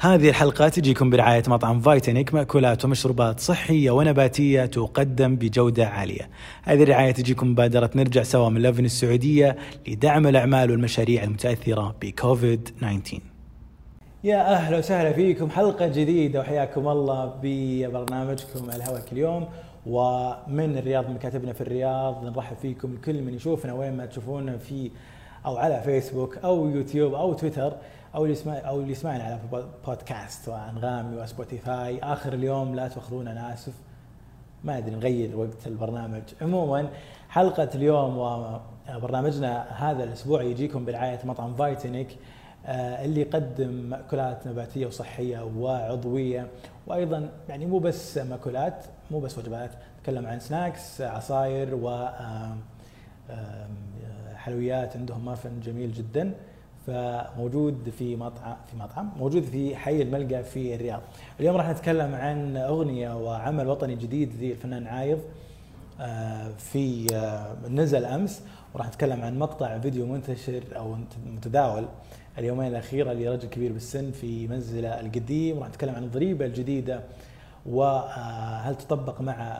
هذه الحلقة تجيكم برعاية مطعم فايتنيك مأكولات ومشروبات صحية ونباتية تقدم بجودة عالية. هذه الرعاية تجيكم مبادرة نرجع سوا من لفن السعودية لدعم الأعمال والمشاريع المتأثرة بكوفيد 19 يا أهلا وسهلا فيكم حلقة جديدة وحياكم الله ببرنامجكم الهواء كل يوم. ومن الرياض من كاتبنا في الرياض نرحب فيكم الكل من يشوفنا وين ما تشوفونا في أو على فيسبوك أو يوتيوب أو تويتر. أو اللي يسمع أو اللي يسمعنا على بودكاست وأنغامي وسبوتيفاي آخر اليوم لا تاخذونا أنا آسف. ما أدري نغير وقت البرنامج. عموما حلقة اليوم وبرنامجنا هذا الأسبوع يجيكم برعاية مطعم فايتنيك آه، اللي يقدم مأكولات نباتية وصحية وعضوية. وأيضا يعني مو بس مأكولات مو بس وجبات. نتكلم عن snacks عصاير و حلويات عندهم مافن جميل جدا. فموجود في مطعم في مطعم موجود في حي الملقا في الرياض. اليوم راح نتكلم عن أغنية وعمل وطني جديد للفنان عايض آه، في آه، نزل أمس. وراح نتكلم عن مقطع فيديو منتشر أو متداول اليومين الاخيره لرجل كبير بالسن في منزله القديم. وراح نتكلم عن الضريبه الجديدة وهل تطبق مع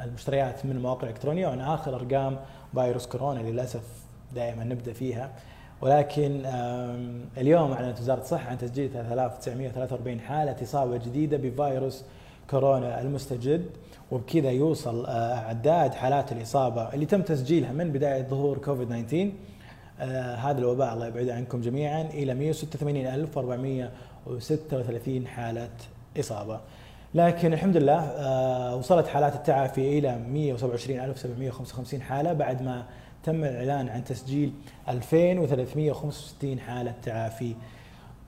المشتريات من المواقع الالكترونيه وعن آخر أرقام فيروس كورونا للأسف دائما نبدأ فيها. ولكن اليوم أعلنت وزارة الصحة عن تسجيل 3943 حالة إصابة جديدة بفيروس كورونا المستجد وبكذا يوصل آه، أعداد حالات الإصابة اللي تم تسجيلها من بداية ظهور كوفيد 19 آه، هذا الوباء الله يبعده عنكم جميعا إلى 186436 حالة إصابة. لكن الحمد لله آه، وصلت حالات التعافي إلى 127755 حالة بعد ما تم الإعلان عن تسجيل 2365 حالة تعافي.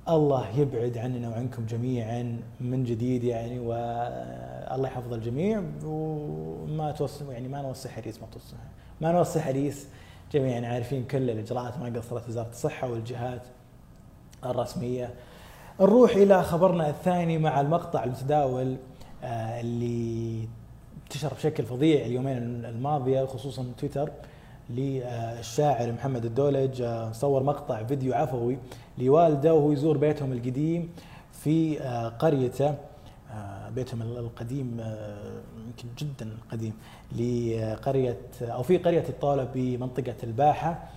الله يبعد عننا وعنكم جميعا من جديد يعني والله يحفظ الجميع وما توصي يعني ما نوصي حديث ما توصي ما نوصي حديث جميعا عارفين كل الإجراءات ما قصرت وزارة الصحة والجهات الرسمية. نروح إلى خبرنا الثاني مع المقطع المتداول آه، اللي انتشر بشكل فظيع اليومين الماضية خصوصا تويتر. للشاعر محمد الدولج آه، صور مقطع فيديو عفوي لوالده وهو يزور بيتهم القديم في آه، قريته بيتهم القديم يمكن جدا قديم لقرية أو في قرية الطاوله بمنطقة الباحة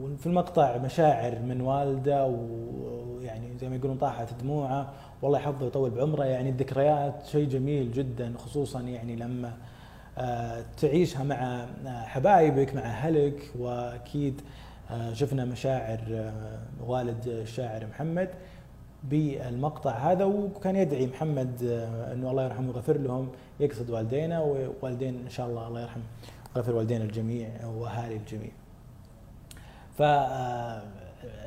وفي المقطع مشاعر من والده ويعني زي ما يقولون طاحت دموعه والله يحفظه ويطول بعمره يعني الذكريات شيء جميل جدا خصوصا يعني لما آه، تعيشها مع آه، حبايبك مع أهلك وأكيد آه، شفنا مشاعر والد الشاعر محمد بالمقطع هذا وكان يدعي محمد إنه الله يرحمه ويغفر لهم يقصد والدينا ووالدين إن شاء الله الله يرحم ويغفر والدينا الجميع وأهالي الجميع. ف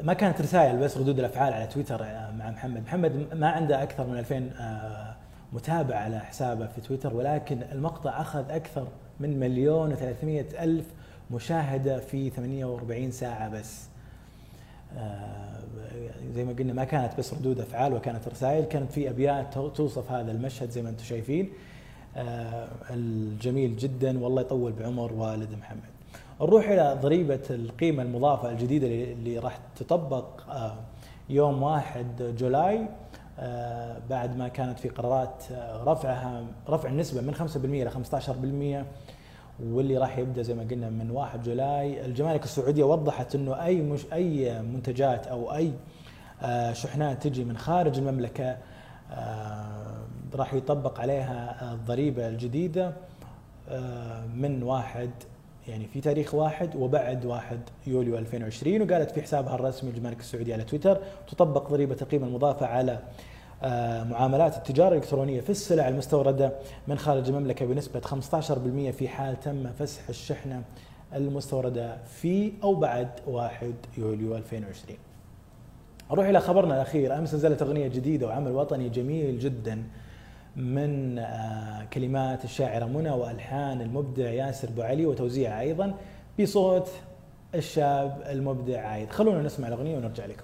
ما كانت رسائل بس ردود الأفعال على تويتر مع محمد، محمد ما عنده أكثر من 2000 متابع على حسابه في تويتر ولكن المقطع أخذ أكثر من مليون و300 ألف مشاهدة في 48 ساعة بس. آه، زي ما قلنا ما كانت بس ردود أفعال وكانت رسائل كانت في أبيات توصف هذا المشهد زي ما أنتم شايفين. آه، الجميل جدا والله يطول بعمر والد محمد. نروح إلى ضريبة القيمة المضافة الجديدة اللي راح تطبق آه، يوم 1 جولاي. بعد ما كانت في قرارات آه، رفعها رفع النسبة من 5% إلى 15% واللي راح يبدأ زي ما قلنا من 1 جولاي. الجمارك السعودية وضحت إنه أي مش أي منتجات أو أي شحنات تجي من خارج المملكة راح يطبق عليها الضريبة الجديدة من 1 يعني في تاريخ واحد وبعد 1 يوليو 2020 وقالت في حسابها الرسمي الجمارك السعودية على تويتر تطبق ضريبة القيمة المضافة على آه، معاملات التجارة الإلكترونية في السلع المستوردة من خارج المملكة بنسبة 15% في حال تم فسح الشحنة المستوردة في أو بعد 1 يوليو 2020 نروح إلى خبرنا الأخير. أمس نزلت أغنية جديدة وعمل وطني جميل جدا من آه، كلمات الشاعرة منى وألحان المبدع ياسر بوعلي وتوزيعها أيضا بصوت الشاب المبدع عايد. خلونا نسمع الأغنية ونرجع لكم.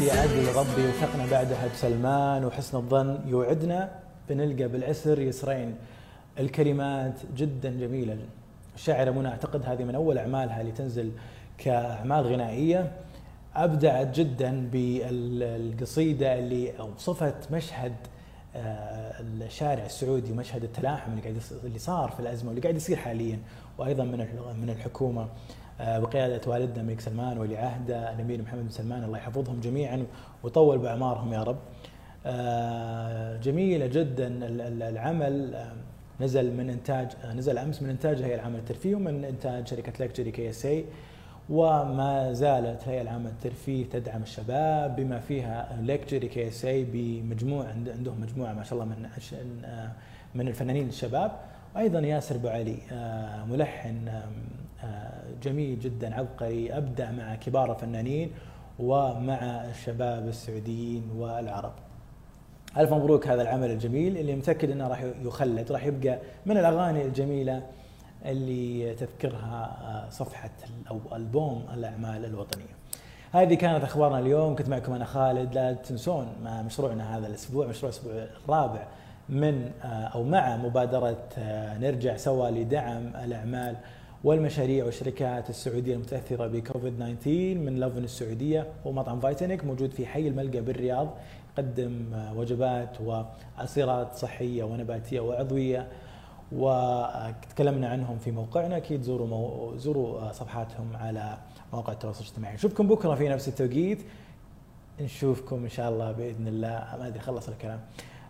في عدل ربي وثقنا بعدها بسلمان وحسن الظن. يوعدنا بنلقى بالعسر يسرين. الكلمات جدا جميلة. الشاعره منى أعتقد هذه من أول أعمالها اللي تنزل كأعمال غنائية. أبدعت جدا بالقصيدة اللي أوصفت مشهد آه، الشارع السعودي ومشهد التلاحم اللي قاعد اللي صار في الأزمة واللي قاعد يصير حاليا وأيضا من من الحكومة. آه، بقياده والدنا الملك سلمان ولي عهده الأمير محمد بن سلمان الله يحفظهم جميعا ويطول بأعمارهم يا رب. آه، جميلة جدا العمل. نزل من إنتاج نزل أمس من انتاج الهيئه العامه للترفيه ومن إنتاج شركة Luxury KSA. وما زالت الهيئه العامه للترفيه تدعم الشباب بما فيها Luxury KSA بمجموعه عندهم مجموعة ما شاء الله من من الفنانين الشباب. وأيضا ياسر أبو علي آه، ملحن آه، جميل جدا عبقري ابدع مع كبار الفنانين ومع الشباب السعوديين والعرب. ألف مبروك هذا العمل الجميل اللي متأكد إنه راح يخلد راح يبقى من الأغاني الجميلة اللي تذكرها آه، صفحة أو ألبوم الأعمال الوطنية. هذه كانت أخبارنا اليوم كنت معكم أنا خالد لا تنسون مشروعنا هذا الأسبوع مشروع الأسبوع الرابع من آه، أو مع مبادرة آه، نرجع سوا لدعم الأعمال والمشاريع والشركات السعودية المتأثرة بكوفيد 19 من لافن السعودية ومطعم فايتنك موجود في حي الملقى بالرياض يقدم آه، وجبات وعصيرات صحية ونباتية وعضوية. وتكلمنا عنهم في موقعنا. أكيد زوروا مو... زوروا صفحاتهم على مواقع التواصل الاجتماعي. نشوفكم بكرة في نفس التوقيت. نشوفكم إن شاء الله بإذن الله. ما أدري خلص الكلام.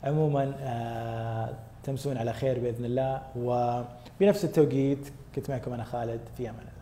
عموما آه، تمسون على خير بإذن الله. وبنفس التوقيت كنت معكم أنا خالد في أمان الله.